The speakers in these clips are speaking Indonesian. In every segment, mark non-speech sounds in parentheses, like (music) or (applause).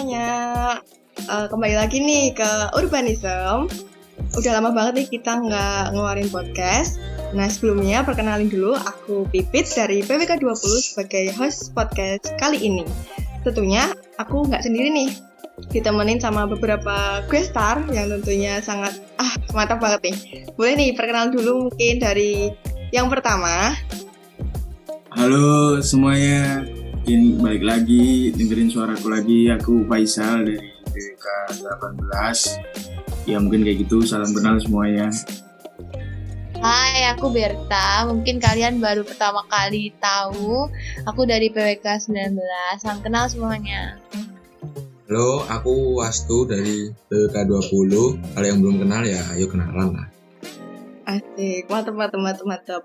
semuanya. Uh, kembali lagi nih ke Urbanism. Udah lama banget nih kita nggak ngeluarin podcast. Nah sebelumnya perkenalin dulu aku Pipit dari PWK 20 sebagai host podcast kali ini. Tentunya aku nggak sendiri nih, ditemenin sama beberapa guest star yang tentunya sangat ah mantap banget nih. Boleh nih perkenalan dulu mungkin dari yang pertama. Halo semuanya, mungkin balik lagi dengerin suaraku lagi aku Faisal dari BK 18 ya mungkin kayak gitu salam kenal semuanya Hai, aku Berta. Mungkin kalian baru pertama kali tahu. Aku dari PWK 19. Salam kenal semuanya. Halo, aku Wastu dari PWK 20. Kalau yang belum kenal ya ayo kenalan lah. Asik, mantap, mantap, mantap, mantap.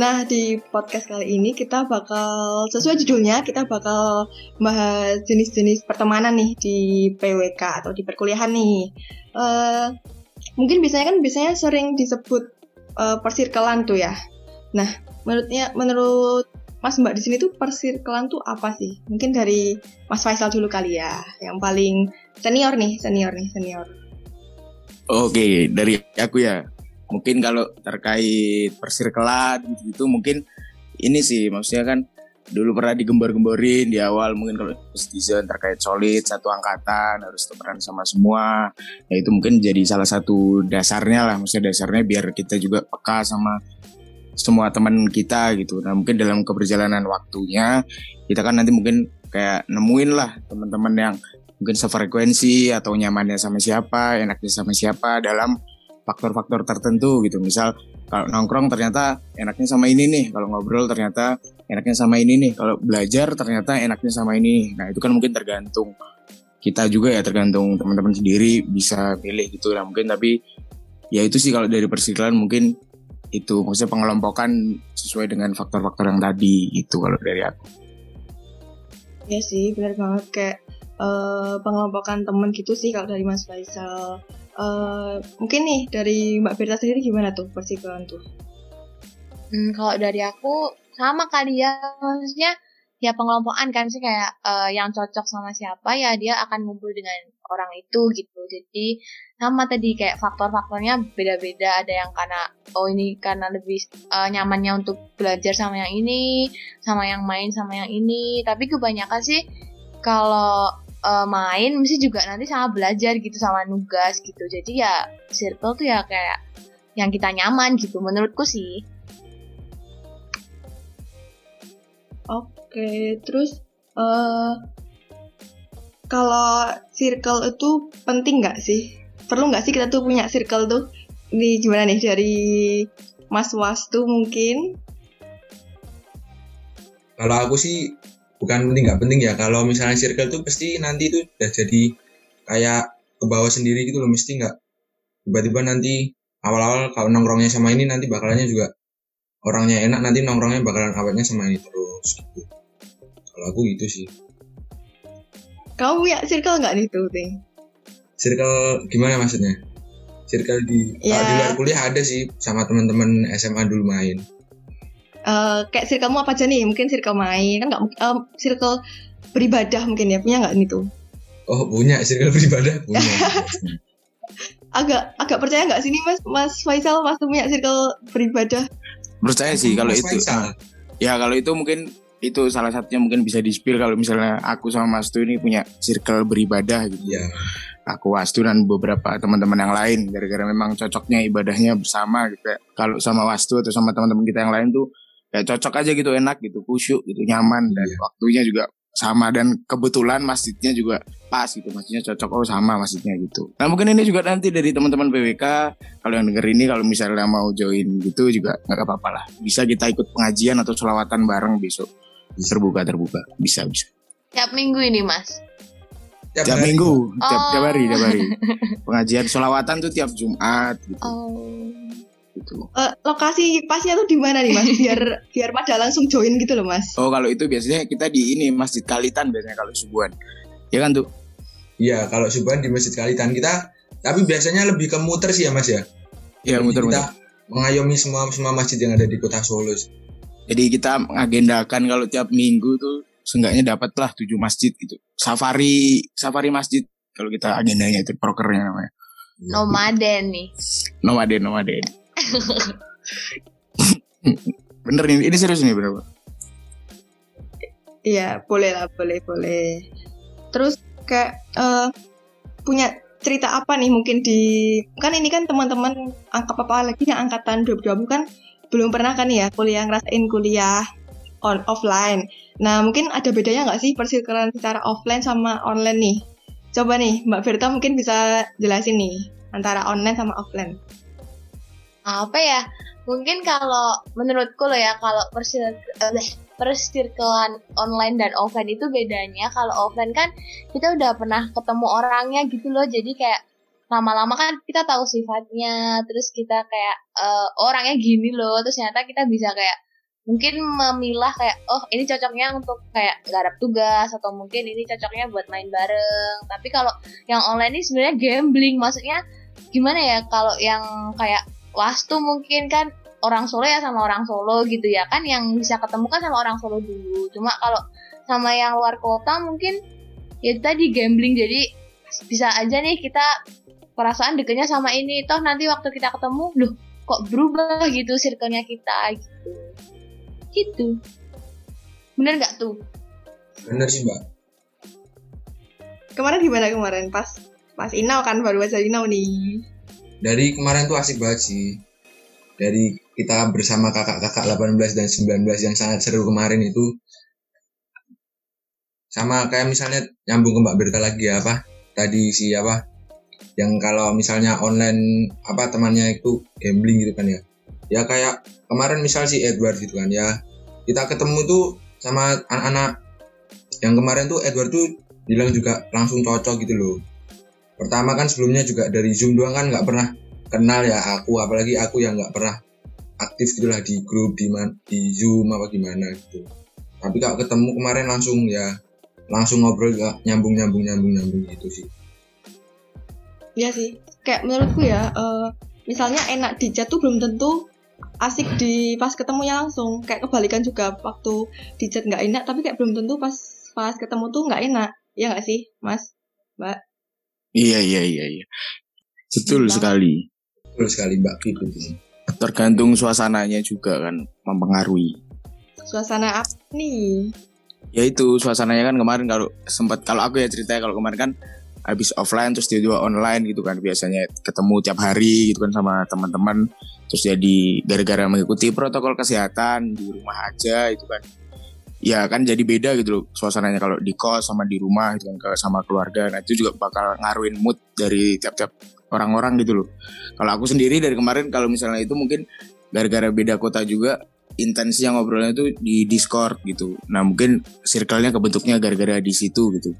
Nah, di podcast kali ini kita bakal, sesuai judulnya, kita bakal bahas jenis-jenis pertemanan nih di PWK atau di perkuliahan nih. Uh, mungkin biasanya kan biasanya sering disebut uh, persirkelan tuh ya. Nah, menurutnya, menurut Mas Mbak di sini tuh persirkelan tuh apa sih? Mungkin dari Mas Faisal dulu kali ya, yang paling senior nih, senior nih, senior. Oke, dari aku ya mungkin kalau terkait persirkelan gitu, gitu mungkin ini sih maksudnya kan dulu pernah digembar-gemborin di awal mungkin kalau citizen terkait solid satu angkatan harus temenan sama semua. Ya itu mungkin jadi salah satu dasarnya lah maksudnya dasarnya biar kita juga peka sama semua teman kita gitu. Nah mungkin dalam keberjalanan waktunya kita kan nanti mungkin kayak nemuin lah teman-teman yang mungkin sefrekuensi atau nyamannya sama siapa enaknya sama siapa dalam faktor-faktor tertentu gitu. Misal kalau nongkrong ternyata enaknya sama ini nih, kalau ngobrol ternyata enaknya sama ini nih, kalau belajar ternyata enaknya sama ini. Nah itu kan mungkin tergantung kita juga ya, tergantung teman-teman sendiri bisa pilih gitu lah mungkin. Tapi ya itu sih kalau dari persiklan mungkin itu maksudnya pengelompokan sesuai dengan faktor-faktor yang tadi itu kalau dari aku. Ya sih benar banget kayak uh, pengelompokan teman gitu sih kalau dari Mas Faisal Uh, mungkin nih dari Mbak Berta sendiri gimana tuh persikulan tuh? Hmm, kalau dari aku sama kali ya, maksudnya ya pengelompokan kan sih kayak uh, yang cocok sama siapa ya dia akan ngumpul dengan orang itu gitu. Jadi sama tadi kayak faktor-faktornya beda-beda. Ada yang karena oh ini karena lebih uh, nyamannya untuk belajar sama yang ini, sama yang main sama yang ini. Tapi kebanyakan sih kalau uh, main mesti juga nanti sama belajar gitu sama nugas gitu. Jadi ya circle tuh ya kayak yang kita nyaman gitu menurutku sih. Oke terus uh, kalau circle itu penting nggak sih? Perlu nggak sih kita tuh punya circle tuh? Ini gimana nih dari Mas Wastu mungkin? Kalau aku sih bukan penting nggak penting ya. Kalau misalnya circle tuh pasti nanti tuh udah jadi kayak ke bawah sendiri gitu loh. Mesti nggak tiba-tiba nanti awal-awal kalau nongkrongnya sama ini nanti bakalannya juga orangnya enak nanti nongkrongnya bakalan awetnya sama ini terus gitu. Kalau aku gitu sih. Kamu punya circle nggak nih tuh ting? Circle gimana maksudnya? Circle di ya. di luar kuliah ada sih sama teman-teman SMA dulu main uh, kayak circlemu apa aja nih? Mungkin circle main kan nggak uh, circle beribadah mungkin ya punya nggak nih tuh? Oh punya circle beribadah punya. (laughs) Agak agak percaya nggak sini mas? Mas Faisal mas punya circle beribadah? Percaya sih kalau itu Faisal. ya kalau itu mungkin itu salah satunya mungkin bisa di kalau misalnya aku sama Mas Tu ini punya circle beribadah gitu. Ya aku Wastu dan beberapa teman-teman yang lain gara-gara memang cocoknya ibadahnya bersama gitu kalau sama Wastu atau sama teman-teman kita yang lain tuh ya cocok aja gitu enak gitu khusyuk gitu nyaman dan yeah. waktunya juga sama dan kebetulan masjidnya juga pas gitu masjidnya cocok oh sama masjidnya gitu. Nah mungkin ini juga nanti dari teman-teman PWK kalau yang denger ini kalau misalnya mau join gitu juga nggak apa-apa lah. Bisa kita ikut pengajian atau selawatan bareng besok. Terbuka terbuka bisa bisa. Tiap minggu ini mas? Tiap, tiap minggu tiap, oh. tiap hari tiap hari. (laughs) Pengajian selawatan tuh tiap Jumat gitu. Oh gitu. Uh, lokasi pasnya tuh di mana nih mas? Biar (laughs) biar pada langsung join gitu loh mas. Oh kalau itu biasanya kita di ini Masjid Kalitan biasanya kalau subuhan. Ya kan tuh? Iya kalau subuhan di Masjid Kalitan kita. Tapi biasanya lebih ke muter sih ya mas ya. Iya muter-muter. Kita mengayomi semua semua masjid yang ada di kota Solo. Jadi kita mengagendakan kalau tiap minggu tuh seenggaknya dapatlah tujuh masjid gitu. Safari safari masjid kalau kita agendanya itu prokernya namanya. Nomaden nih. Nomaden, nomaden. (laughs) bener nih, ini serius nih bener. Iya, boleh lah, boleh, boleh. Terus kayak eh, punya cerita apa nih mungkin di kan ini kan teman-teman angka apa lagi yang angkatan 2020 kan belum pernah kan ya kuliah ngerasain kuliah on offline. Nah mungkin ada bedanya nggak sih persirkelan secara offline sama online nih? Coba nih Mbak Berta mungkin bisa jelasin nih antara online sama offline. Apa ya? Mungkin kalau menurutku loh ya kalau persir eh, persirkelan online dan offline itu bedanya kalau offline kan kita udah pernah ketemu orangnya gitu loh. Jadi kayak lama-lama kan kita tahu sifatnya terus kita kayak eh, orangnya gini loh. Terus ternyata kita bisa kayak mungkin memilah kayak oh ini cocoknya untuk kayak garap tugas atau mungkin ini cocoknya buat main bareng. Tapi kalau yang online ini sebenarnya gambling. Maksudnya gimana ya? Kalau yang kayak wastu mungkin kan orang Solo ya sama orang Solo gitu ya kan yang bisa ketemu kan sama orang Solo dulu. Cuma kalau sama yang luar kota mungkin ya tadi gambling. Jadi bisa aja nih kita perasaan deketnya sama ini. Toh nanti waktu kita ketemu loh kok berubah gitu circle-nya kita gitu. Gitu. Bener nggak tuh? Bener sih mbak. Kemarin gimana kemarin? Pas pas Inau kan baru aja Inau nih. Dari kemarin tuh asik banget sih. Dari kita bersama kakak-kakak 18 dan 19 yang sangat seru kemarin itu. Sama kayak misalnya nyambung ke Mbak Berta lagi ya apa? Tadi si apa? Yang kalau misalnya online apa temannya itu gambling gitu kan ya. Ya kayak kemarin misal si Edward gitu kan ya. Kita ketemu tuh sama anak-anak yang kemarin tuh Edward tuh bilang juga langsung cocok gitu loh. Pertama kan sebelumnya juga dari Zoom doang kan nggak pernah kenal ya aku apalagi aku yang nggak pernah aktif gitulah di grup di man, di Zoom apa gimana gitu. Tapi kalau ketemu kemarin langsung ya langsung ngobrol juga nyambung nyambung nyambung nyambung gitu sih. Iya sih. Kayak menurutku ya, eh, misalnya enak di chat tuh belum tentu asik di pas ketemunya langsung. Kayak kebalikan juga waktu di chat nggak enak, tapi kayak belum tentu pas pas ketemu tuh nggak enak. Ya nggak sih, Mas? Mbak? Iya iya iya iya. Betul Bang. sekali. Betul sekali Mbak gitu sih. Tergantung suasananya juga kan mempengaruhi. Suasana apa nih? Ya itu suasananya kan kemarin kalau sempat kalau aku ya ceritanya kalau kemarin kan habis offline terus dia juga online gitu kan biasanya ketemu tiap hari gitu kan sama teman-teman terus jadi gara-gara mengikuti protokol kesehatan di rumah aja itu kan ya kan jadi beda gitu loh suasananya kalau di kos sama di rumah gitu kan sama keluarga. Nah itu juga bakal ngaruhin mood dari tiap-tiap orang-orang gitu loh. Kalau aku sendiri dari kemarin kalau misalnya itu mungkin gara-gara beda kota juga intensi yang ngobrolnya itu di Discord gitu. Nah mungkin circle-nya kebentuknya gara-gara di situ gitu.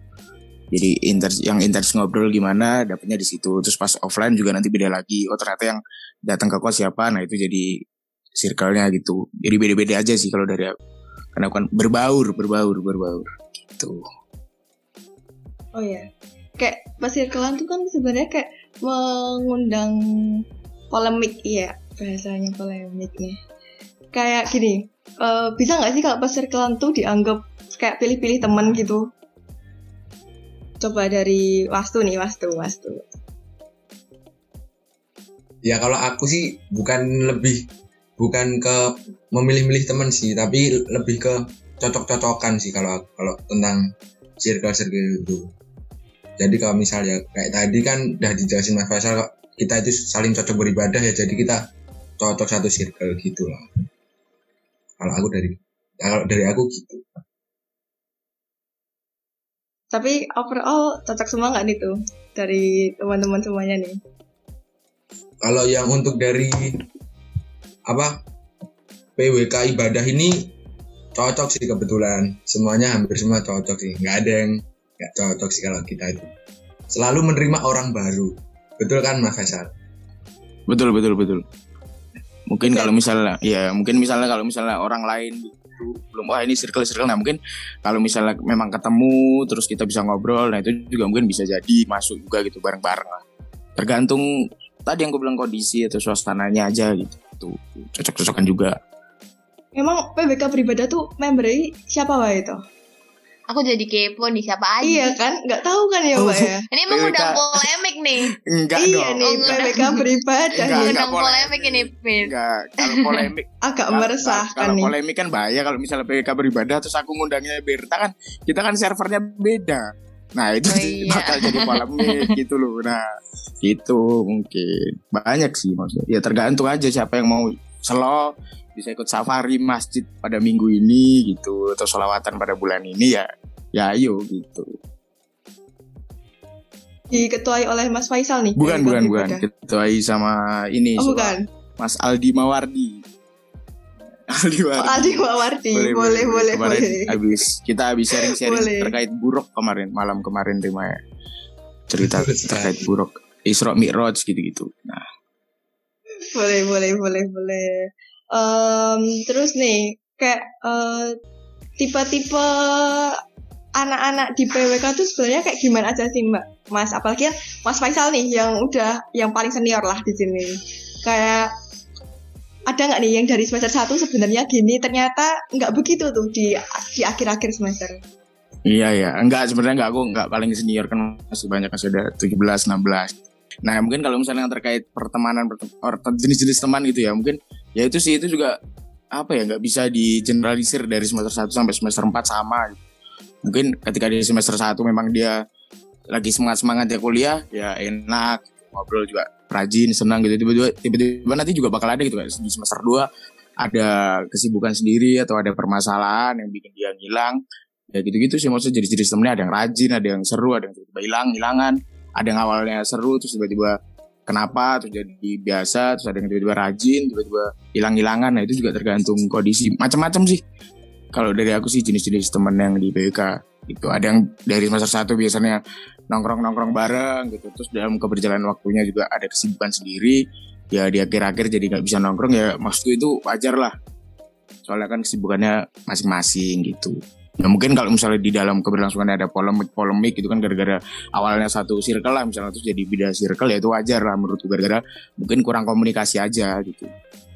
Jadi yang intens ngobrol gimana dapetnya di situ. Terus pas offline juga nanti beda lagi. Oh ternyata yang datang ke kos siapa? Nah itu jadi circle-nya gitu. Jadi beda-beda aja sih kalau dari karena aku kan berbaur berbaur berbaur gitu Oh ya, kayak pasir kelan tuh kan sebenarnya kayak mengundang polemik iya bahasanya polemiknya. Kayak gini, eh, bisa nggak sih kalau pasir kelan tuh dianggap kayak pilih-pilih teman gitu? Coba dari wastu nih, wastu, wastu. Ya kalau aku sih bukan lebih bukan ke memilih-milih teman sih, tapi lebih ke cocok-cocokan sih kalau kalau tentang circle-circle itu. Jadi kalau misalnya kayak tadi kan udah dijelasin Mas Faisal kita itu saling cocok beribadah ya jadi kita cocok satu circle gitu lah. Kalau aku dari kalau dari aku gitu. Tapi overall cocok semua nggak nih tuh dari teman-teman semuanya nih? Kalau yang untuk dari apa PWK ibadah ini cocok sih kebetulan. Semuanya hampir semua cocok sih. Nggak ada yang nggak cocok sih kalau kita itu. Selalu menerima orang baru. Betul kan Mas Faisal? Betul betul betul. Mungkin kalau misalnya ya mungkin misalnya kalau misalnya orang lain belum wah ini circle circle nah mungkin kalau misalnya memang ketemu terus kita bisa ngobrol nah itu juga mungkin bisa jadi masuk juga gitu bareng bareng lah. Tergantung tadi yang gue bilang kondisi atau suasananya aja gitu tuh cocok cocokan juga Emang PBK beribadah tuh membernya siapa wae itu? Aku jadi kepo nih siapa aja. Iya kan? Nggak tahu kan ya Oh, Mbak ya? Ini PWK. mengundang polemik nih. (laughs) Enggak iya dong. nih, Oh, nggak. PWK beribadah Enggak, enggak. Polemik. polemik ini, Pin. Enggak, kalau (laughs) polemik Agak meresahkan kalau nih. polemik kan bahaya kalau misalnya PK beribadah terus aku ngundangnya Berta kan kita kan servernya beda. Nah, itu Oh, iya. bakal jadi polemik (laughs) gitu loh. Nah, itu mungkin banyak sih maksudnya. Ya tergantung aja siapa yang mau selo bisa ikut safari masjid pada minggu ini gitu atau sholawatan pada bulan ini ya ya ayo gitu. Diketuai oleh Mas Faisal nih. Bukan bukan bukan ketuai sama ini Oh bukan. Mas Aldi Mawardi. Aldi Mawardi. Aldi Mawardi. Boleh, boleh, kemarin boleh. Habis kita habis sharing-sharing Boleh. terkait buruk kemarin malam kemarin tema ya. cerita terkait buruk Isra Mi'raj gitu-gitu. Nah, Boleh, boleh, boleh, boleh. Em, terus nih, kayak eh, tipe-tipe anak-anak di PWK tuh sebenarnya kayak gimana aja sih Mbak? Mas, apalagi kan Mas Faisal nih yang udah yang paling senior lah di sini. Kayak ada nggak nih yang dari semester 1 sebenarnya gini ternyata nggak begitu tuh di di akhir-akhir semester. iya ya, enggak sebenarnya enggak aku enggak paling senior kan masih banyak masih ada 17 16. Nah, mungkin kalau misalnya yang terkait pertemanan jenis-jenis teman gitu ya, mungkin ya itu sih itu juga apa ya nggak bisa digeneralisir dari semester 1 sampai semester 4 sama. Mungkin ketika di semester 1 memang dia lagi semangat-semangat ya kuliah, ya enak ngobrol juga rajin, senang gitu. Tiba-tiba tiba-tiba nanti juga bakal ada gitu kan di semester 2 ada kesibukan sendiri atau ada permasalahan yang bikin dia ngilang. Ya gitu-gitu sih maksudnya jenis-jenis temennya ada yang rajin, ada yang seru, ada yang tiba-tiba hilang, hilangan. Ada yang awalnya seru terus tiba-tiba kenapa terus jadi biasa, terus ada yang tiba-tiba rajin, tiba-tiba hilang-hilangan. Nah, itu juga tergantung kondisi. Macam-macam sih. Kalau dari aku sih jenis-jenis temen yang di BK gitu. Ada yang dari semester 1 biasanya nongkrong-nongkrong bareng gitu. Terus dalam keberjalanan waktunya juga ada kesibukan sendiri. Ya di akhir-akhir jadi nggak bisa nongkrong ya maksudku itu wajar lah. Soalnya kan kesibukannya masing-masing gitu. Ya mungkin kalau misalnya di dalam keberlangsungan ada polemik-polemik itu kan gara-gara awalnya satu circle lah misalnya terus jadi beda circle ya itu wajar lah menurutku gara-gara mungkin kurang komunikasi aja gitu.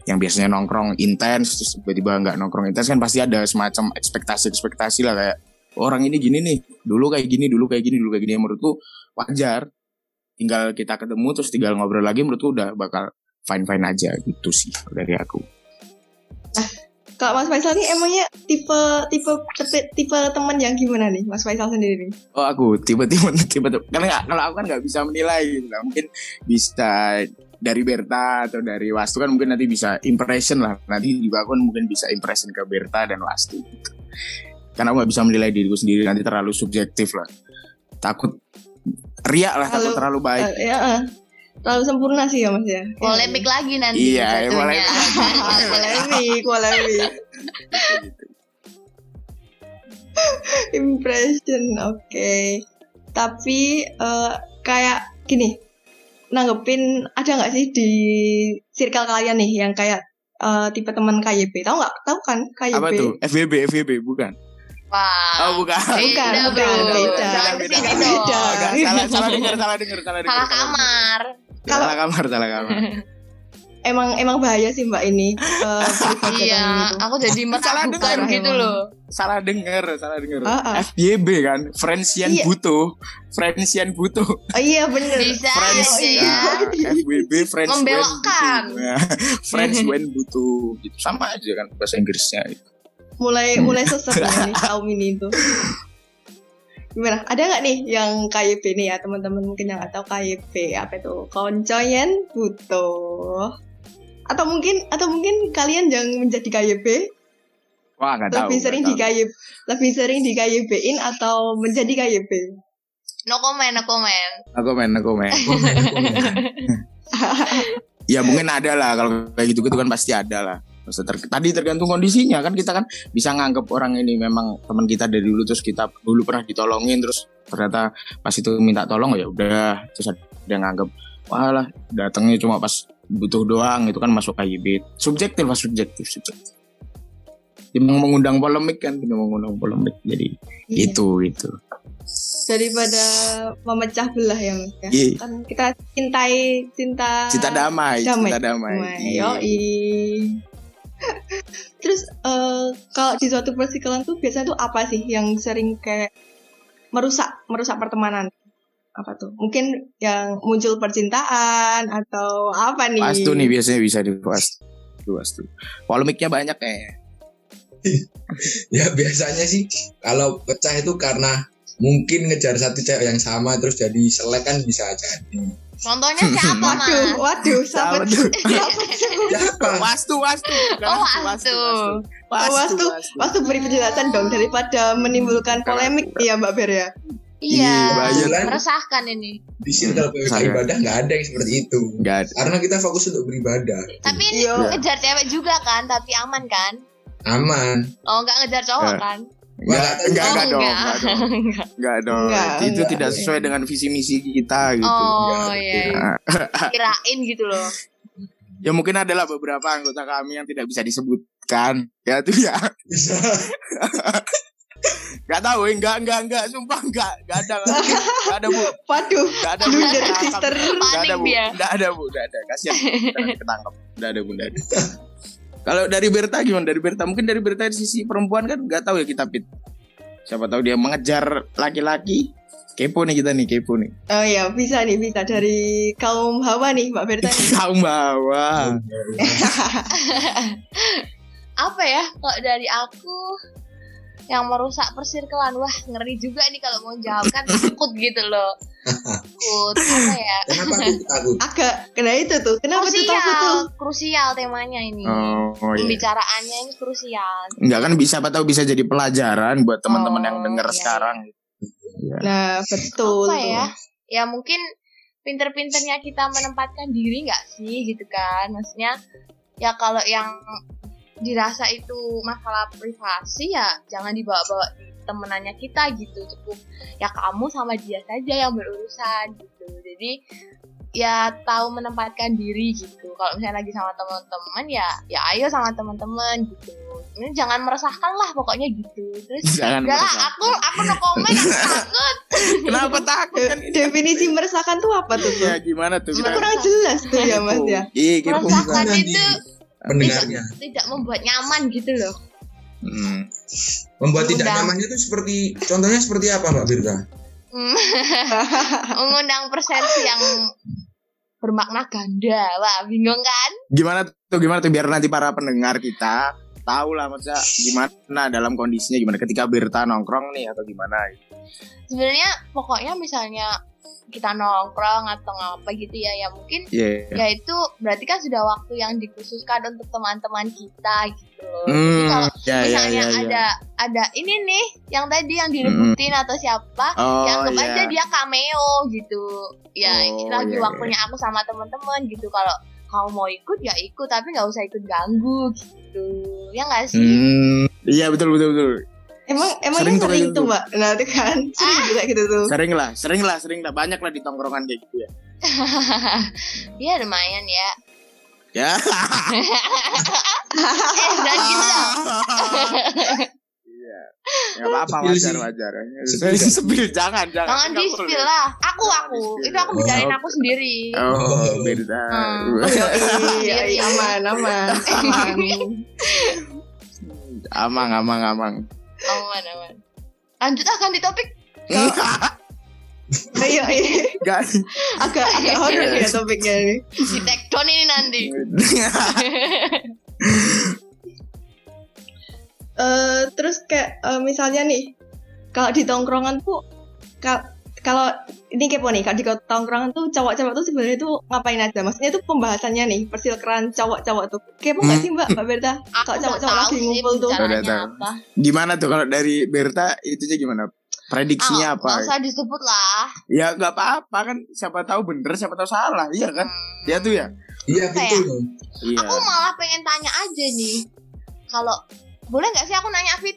Yang biasanya nongkrong intens terus tiba-tiba nggak nongkrong intens kan pasti ada semacam ekspektasi-ekspektasi lah kayak orang ini gini nih, dulu kayak gini, dulu kayak gini, dulu kayak gini yang menurutku wajar. Tinggal kita ketemu terus tinggal ngobrol lagi menurutku udah bakal fine-fine aja gitu sih dari aku. Kalau Mas Faisal nih emangnya tipe tipe tipe, tipe teman yang gimana nih Mas Faisal sendiri? Oh aku tiba-tiba (laughs) tiba-tiba karena nggak- kalau aku kan nggak bisa menilai gitu lah. Mungkin bisa dari Berta atau dari Wastu kan mungkin nanti bisa impression lah. Nanti juga aku kan mungkin bisa impression ke Berta dan Wastu gitu. Karena aku nggak bisa menilai diriku sendiri nanti terlalu subjektif lah. Takut riak lah, takut Kalau- terlalu baik. Eh, ya, eh. terlalu sempurna sih ya Mas ya. Polemik lagi nanti Iya, ya, satunya. polemik. (laughs) polemik, polemik. Impression, oke. Tapi eh, kayak gini, nanggepin ada nggak sih di circle kalian nih yang kayak eh, tipe teman KYB? Tahu nggak? Tahu kan KYB? Apa tuh? FBB, FBB bukan? Wah. Oh bukan. Bukan, Beda, bukan, bro. beda. Jangan Beda, beda. Oh, enggak, salah, salah dengar, salah dengar, salah dengar. Salah kamar. Kalau- Salah kamar, salah kamar. (laughs) Emang emang bahaya sih Mbak ini. (laughs) private Iya, gitu. aku jadi dengar gitu emang. loh. salah dengar, salah dengar. Ah, ah. FYB kan, Friendsian Iya. butuh, Friendsian butuh. Oh, iya bener. Bisa Friends gitu iya. ya. Nah, FWB Friends when Membelokkan. butuh. Nah, friends when butuh gitu sama aja kan bahasa Inggrisnya gitu. Mulai mulai sesat ya nih (laughs) kaum ini tuh. Gimana? Ada nggak nih yang KYP nih ya teman-teman mungkin yang tahu KYP apa itu? Koncoyen butuh. Atau mungkin atau mungkin kalian yang menjadi KYP Wah nggak tahu. lebih sering di tahu. KYP lebih sering di KYP-in atau menjadi KYP? No comment, no comment. Aku main, aku main. ya mungkin ada lah kalau kayak gitu gitu kan pasti ada lah. Maksudnya ter- tadi tergantung kondisinya kan kita kan bisa nganggap orang ini memang teman kita dari dulu terus kita dulu pernah ditolongin terus ternyata pas itu minta tolong ya udah terus ada yang nganggap wah lah datangnya cuma pas butuh doang itu kan masuk KYB subjektif lah subjektif subjektif mau mengundang polemik kan dia mau mengundang polemik jadi Iya. itu itu Daripada memecah belah ya Mas ya. Iya. Kan kita cintai cinta cita damai Damai. cita damai, Damai. Yoi. Terus eh, kalau di suatu persikelan tuh biasanya tuh apa sih yang sering kayak merusak merusak pertemanan? Apa tuh? Mungkin yang muncul percintaan atau apa nih? Wastu nih biasanya bisa di wastu. Wastu. Polemiknya banyak kayak. (laughs) Ya biasanya sih kalau pecah itu karena mungkin ngejar satu cewek yang sama terus jadi selek kan bisa jadi. Contohnya siapa (laughs) mas? Waduh, waduh, (laughs) (laughs) Siapa tuh? Siapa tuh? Siapa? Wastu, wastu. Oh, wastu, wastu. Wastu, wastu. Wastu beri penjelasan dong daripada menimbulkan polemik ya Mbak Ber ya. Iya, Iya, meresahkan ini. Di sini kalau PWK Saya. ibadah nggak ada yang seperti itu. Ada. Karena kita fokus untuk beribadah. Tapi ini Iya. ngejar cewek juga kan, tapi aman kan? Aman. Oh, nggak ngejar cowok Eh. Kan? Enggak, Oh, enggak, enggak dong. enggak. Enggak dong. (laughs) Enggak. Enggak dong. Enggak, itu enggak. tidak sesuai dengan visi misi kita gitu. Oh Enggak, iya, iya. (laughs) kirain gitu loh. Ya mungkin adalah beberapa anggota kami yang tidak bisa disebutkan. Ya itu ya. (laughs) Enggak tahu, enggak, enggak, enggak, sumpah enggak, enggak ada. Enggak ada, Bu. Waduh, Enggak ada. Bu. blunder Ketangkap. sister. Enggak ada, Bu. Enggak ada, Bu. Enggak ada. Kasihan. Kita ketangkap. Enggak ada, Bu. Enggak ada. Kalau dari Berta gimana? Dari Berta mungkin dari Berta di sisi perempuan kan enggak tahu ya kita pit. Siapa tahu dia mengejar laki-laki. Kepo nih kita nih, kepo nih. Oh ya, bisa nih, bisa dari kaum Hawa nih, Mbak Berta. nih. (laughs) Tahu bawa. (laughs) Apa ya? Kalau dari aku yang merusak persirkelan, wah ngeri juga nih kalau mau jawab kan takut gitu loh. Takut apa ya? Kenapa aku takut? Agak kena itu tuh. Kenapa tuh takut tuh? Krusial, krusial temanya ini. Oh, iya. Pembicaraannya ini krusial. Enggak kan bisa apa tahu bisa jadi pelajaran buat teman-teman Oh, yang denger iya, sekarang. Iya. Nah, betul. apa tuh. ya ya mungkin pinter-pinternya kita menempatkan diri nggak sih gitu kan maksudnya ya kalau yang dirasa itu masalah privasi ya jangan dibawa-bawa di temenannya kita gitu cukup ya kamu sama dia saja yang berurusan gitu jadi ya tahu menempatkan diri gitu kalau misalnya lagi sama teman-teman ya ya ayo sama teman-teman gitu ini jangan meresahkan lah pokoknya gitu terus Jangan Enggak lah, aku aku no comment, aku takut. (laughs) Kenapa takut kan? De- definisi meresahkan tuh apa tuh? Ya tuh? gimana tuh? Kita Kurang jelas tuh ya, Mas ya. Iya. Meresahkan itu Pendengarnya. tidak membuat nyaman gitu loh. Hmm. Membuat tidak Undang. nyamannya itu seperti contohnya seperti apa Mbak Birka? Hmm. (laughs) Mengundang persepsi yang bermakna ganda. Wah, bingung kan? Gimana tuh? Gimana tuh biar nanti para pendengar kita tahu lah maksudnya gimana dalam kondisinya gimana ketika Berta nongkrong nih atau gimana gitu. Sebenarnya pokoknya misalnya kita nongkrong atau ngapa gitu ya, ya mungkin Iya. ya itu berarti kan sudah waktu yang dikhususkan untuk teman-teman kita gitu loh. Jadi Hmm, kalau ya, ya, misalnya ya, ya. ada ada ini nih yang tadi yang direbutin atau siapa Oh, ya anggap iya. aja dia cameo gitu ya Oh, ini lagi iya, waktunya aku sama teman-teman gitu kalau kamu mau ikut ya ikut tapi nggak usah ikut ganggu gitu ya nggak sih Hmm, iya betul betul betul. Emang emangnya Sering tuh sering, tuh. Mbak. Nah, itu kan (laughs) sering Ah. juga gitu tuh. Sering lah, sering lah, sering lah banyak lah di tongkrongan kayak gitu ya. (laughs) ya lumayan ya Ya. (laughs) eh jangan gitu lah Iya. Ya apa-apa wajar wajar. Sepil, Sepil, sepil jangan jangan. jangan di boleh. lah aku Jangan aku itu aku bicarain Oh. aku sendiri Oh, beda. Hmm. Oh, iya, Sendiri. iya, aman, aman, aman. Amang, amang, amang. Aman aman lanjut ah ganti topik (laughs) Ayo, iya. Gak. agak (laughs) agak horor ya (laughs) topiknya ini. di take down ini nanti Eh, terus kayak eh, misalnya nih, kalau di tongkrongan tuh, ka- kalau ini kepo nih, kalau di tongkrongan tuh cowok-cowok tuh sebenarnya tuh ngapain aja? Maksudnya tuh pembahasannya nih, persilkeran cowok-cowok tuh. Kepo nggak Hmm. sih Mbak, Mbak Berta? (laughs) Kalau nggak cowok-cowok lagi sih ngumpul tuh. apa Gimana tuh kalau dari Berta itunya gimana? Prediksinya Ah, apa? usah disebut lah Ya nggak apa-apa kan siapa tahu bener siapa tahu salah iya kan Hmm. dia tuh ya Iya Apa betul. iya Aku malah pengen tanya aja nih. Kalau boleh nggak sih aku nanya Fit?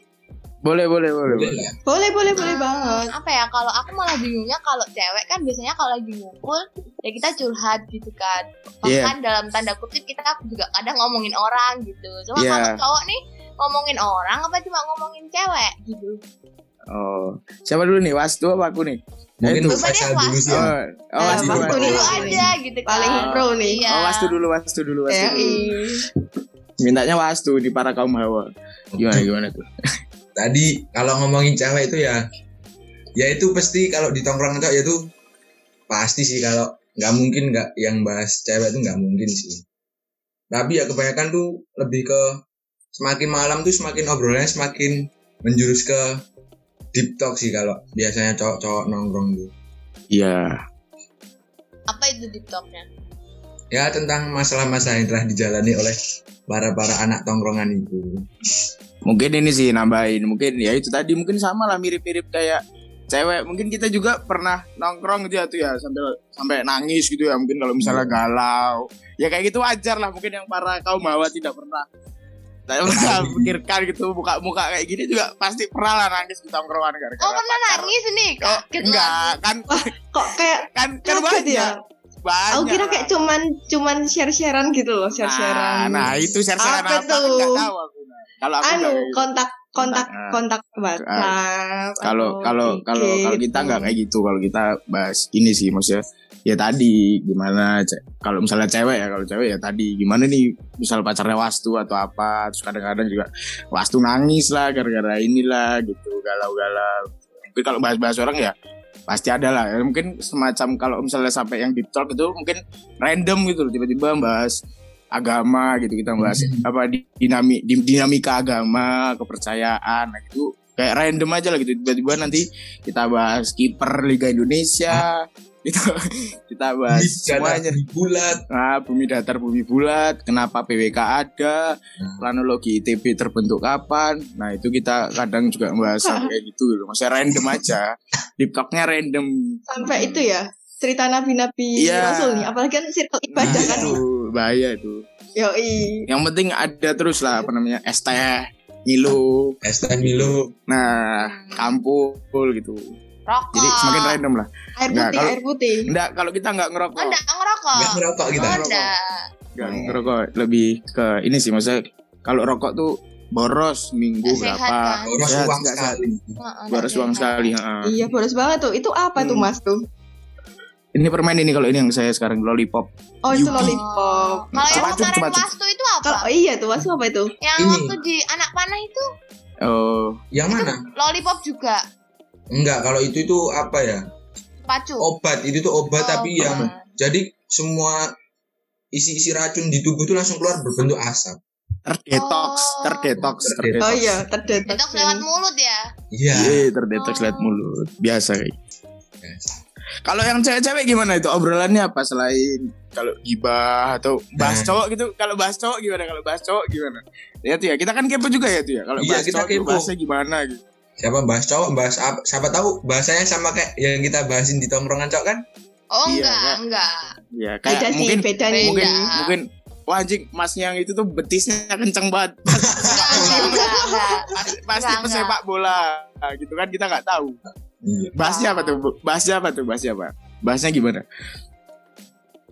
Boleh boleh boleh, Boleh boleh. Boleh, boleh, boleh banget. Apa ya? Kalau aku malah bingungnya kalau cewek kan biasanya kalau lagi ngumpul ya kita curhat gitu kan. Iya. Bahkan dalam tanda kutip kita juga kadang ngomongin orang gitu. Cuma Iya. kalau cowok nih ngomongin orang apa cuma ngomongin cewek gitu. oh siapa dulu nih wastu apa aku nih Mungkin Itu. Mbak Faisal dulu sih. oh, oh Eh, wastu Wastu wastu. nih, Dulu aja gitu kan. Paling pro nih. Iya. oh wastu dulu wastu dulu wastu Ya, dulu. iya. Mintanya wastu di para kaum hawa. Gimana gimana tuh? Tadi kalau ngomongin cewek itu ya, ya itu pasti kalau di tongkrongan cowok ya itu pasti sih kalau nggak mungkin nggak yang bahas cewek itu nggak mungkin sih. Tapi ya kebanyakan tuh lebih ke semakin malam tuh semakin obrolannya semakin menjurus ke deep talk sih kalau biasanya cowok-cowok nongkrong tuh. Iya. Apa itu deep talk-nya? Ya tentang masalah-masalah yang telah dijalani oleh para para anak tongkrongan itu. Mungkin ini sih nambahin. Mungkin ya itu tadi mungkin sama lah mirip-mirip kayak cewek. Mungkin kita juga pernah nongkrong gitu ya tuh ya sampai sampai nangis gitu ya. Mungkin kalau misalnya galau. Ya kayak gitu wajar lah. Mungkin yang para kaum hawa tidak pernah saya (laughs) pernah pikirkan gitu muka-muka kayak gini juga pasti pernah lah nangis di tongkrongan gara-gara Oh pernah pacar. nangis nih Oh, kaget lah. enggak kan Kok kayak (laughs) kan kan banyak ya? Banyak Aku kira kayak cuman cuman share-sharean gitu loh, nah, share-sharean. nah itu share-sharean Apa apa, tuh? tahu aku nah. kalau aku anu kontak kontak Nah. kontak WhatsApp. kalau kalau kalau kalau kita nggak kayak gitu kalau kita bahas ini sih maksudnya ya tadi gimana kalau misalnya cewek ya kalau cewek ya tadi gimana nih misal pacarnya wastu atau apa terus kadang-kadang juga wastu nangis lah gara-gara inilah gitu galau-galau tapi kalau bahas-bahas orang ya pasti ada lah. Ya, mungkin semacam kalau misalnya sampai yang deep talk itu mungkin random gitu loh. Tiba-tiba bahas agama gitu. Kita bahas Hmm. apa di dinami di- dinamika agama kepercayaan. Nah, itu kayak random aja lah gitu. Tiba-tiba nanti kita bahas kiper Liga Indonesia itu (laughs) kita bahas Liga semuanya di bulat. nah bumi datar bumi bulat kenapa PWK ada Hmm. planologi ITB terbentuk kapan nah itu kita kadang juga bahas (laughs) sampai kayak gitu gitu maksudnya random aja deep talknya random sampai itu ya cerita nabi-nabi Iya. Rasul nih, apalagi kan circle ibadah Nah, kan. itu bahaya itu Yoi. yang penting ada terus lah apa namanya teh Milo Estan Milo. nah kampul gitu Rokok. jadi semakin random lah Air Nggak, putih, kalau- air putih. enggak kalau kita nggak ngerokok Oh, enggak ngerokok. Enggak ngerokok kita. Oh, enggak. nggak ngerokok lebih ke ini sih maksudnya kalau rokok tuh boros minggu sehat, berapa kan? Boros Sehat, uang sehat. sekali. Heeh, boros enggak uang sehat. sekali heeh. Iya, boros banget tuh. Itu apa tuh, Hmm. Mas tuh? ini permen ini kalau ini yang saya sekarang lollipop Oh, itu Yuki. lollipop. Kalau yang kemarin wastu itu apa? Kalau oh, iya tuh, Mas apa itu? Yang Ini. waktu di anak panah itu oh Yang mana? lollipop juga. Enggak, kalau itu itu apa ya? Pacu. Obat. Itu tuh obat Oh, tapi yang obat. jadi semua isi-isi racun di tubuh tuh langsung keluar berbentuk asap. terdetox Oh. terdetox Terdetox. terdetox Oh iya, terdeteksi. Detox lewat mulut ya. Iya. Iya, terdetox lewat mulut biasa kayak kalau yang cewek-cewek gimana itu obrolannya apa selain kalau gibah atau bahas Nah. cowok gitu kalau bahas cowok gimana kalau bahas cowok gimana ya tuh ya kita kan kepo juga ya tuh ya kalau Iya, bahas kita cowok tuh kepo. bahasnya gimana gitu Siapa bahas cowok, bahas apa? Siapa tahu bahasanya sama kayak yang kita bahasin di tongkrongan cowok kan? Oh Iya, enggak, Kak. enggak. ya kayak Beda sih, mungkin beda nih. mungkin Beda. mungkin wah anjing masnya yang itu tuh betisnya (laughs) kenceng banget Enggak, enggak, enggak, enggak. pasti, pasti pesepak bola Nah, gitu kan kita nggak tahu Iya. bahasnya apa tuh bahasnya apa tuh bahasnya apa bahasnya gimana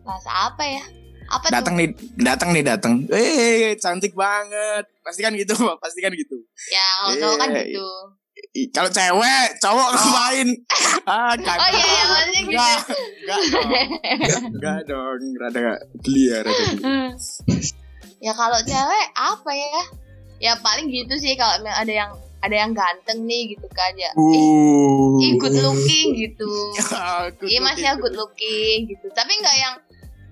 Bahasa apa ya? Apa tuh? datang nih datang nih datang eh cantik banget pasti kan gitu (laughs) pasti kan gitu Ya, kalau cowok kan Iya, gitu. Kalau cewek cowok ngapain ah (laughs) kan Oh iya, iya, maksudnya gitu. enggak enggak dong enggak dong rada geli ya rada geli (laughs) ya kalau cewek apa ya? Ya paling gitu sih kalau ada yang ada yang ganteng nih gitu kan ya. uh Ih, good looking gitu. (laughs) Aku Iya masnya gitu. good looking gitu. Tapi nggak yang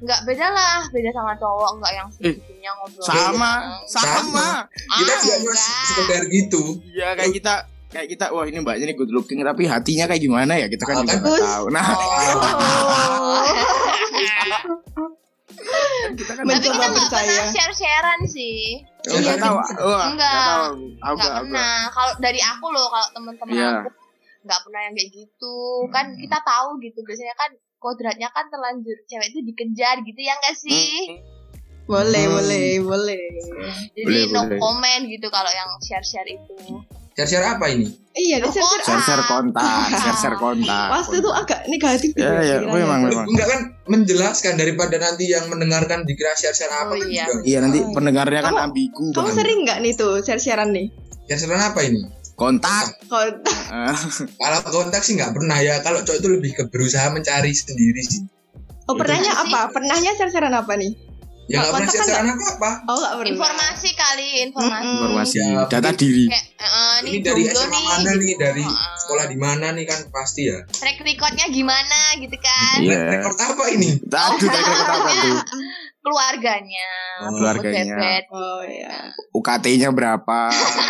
nggak beda lah, beda sama cowok nggak yang Eh, segitunya ngobrol. sama sama Sama. Ah, Kita juga sekedar gitu. Iya kayak kita kayak kita wah ini mbaknya nih good looking tapi hatinya kayak gimana ya kita kan Oh, juga nggak tahu nah Oh. (laughs) kita kan Tapi kita nggak pernah share-sharean sih. Oh, Iya, tahu wah Enggak. nggak tahu Aku Nggak nggak- aku pernah. Kalau dari aku loh, kalau teman-teman Iya. aku nggak pernah yang kayak gitu. Kan kita tahu gitu biasanya kan kodratnya kan terlanjur cewek itu dikejar gitu ya nggak sih? Boleh, Hmm. boleh, boleh. Jadi Boleh, no boleh. comment gitu kalau yang share-share itu. Share-share apa ini? Iya, di share Rokok. share share kontak share share kontak (laughs) Pasti tuh agak negatif gitu. ya ya memang memang Enggak kan menjelaskan daripada nanti yang mendengarkan dikira share-share apa Oh, kan iya. juga. iya nanti Oh, iya. pendengarnya kan Kamu- ambigu Kamu banget. sering nggak nih tuh share-sharean nih? Share-share apa ini? kontak Kontak. (laughs) Ah, Kalau kontak sih nggak pernah ya. Kalau cowok itu lebih ke berusaha mencari sendiri sih. Oh, pernahnya Iya apa? Pernahnya share-sharean apa nih? Ya nggak pernah siap kan sarana apa apa. Oh nggak pernah. Informasi kali, informasi. Mm-mm. Informasi Ya, data diri. Kayak eh, Ini dari SMA nih. mana nih? Dari Heeh. sekolah di mana nih kan pasti ya. Track recordnya gimana gitu kan? Iya. Rekor apa ini? Aduh, track record apa tuh? (laughs) Keluarganya, Oh, keluarganya. bebet. Oh iya. UKT-nya berapa?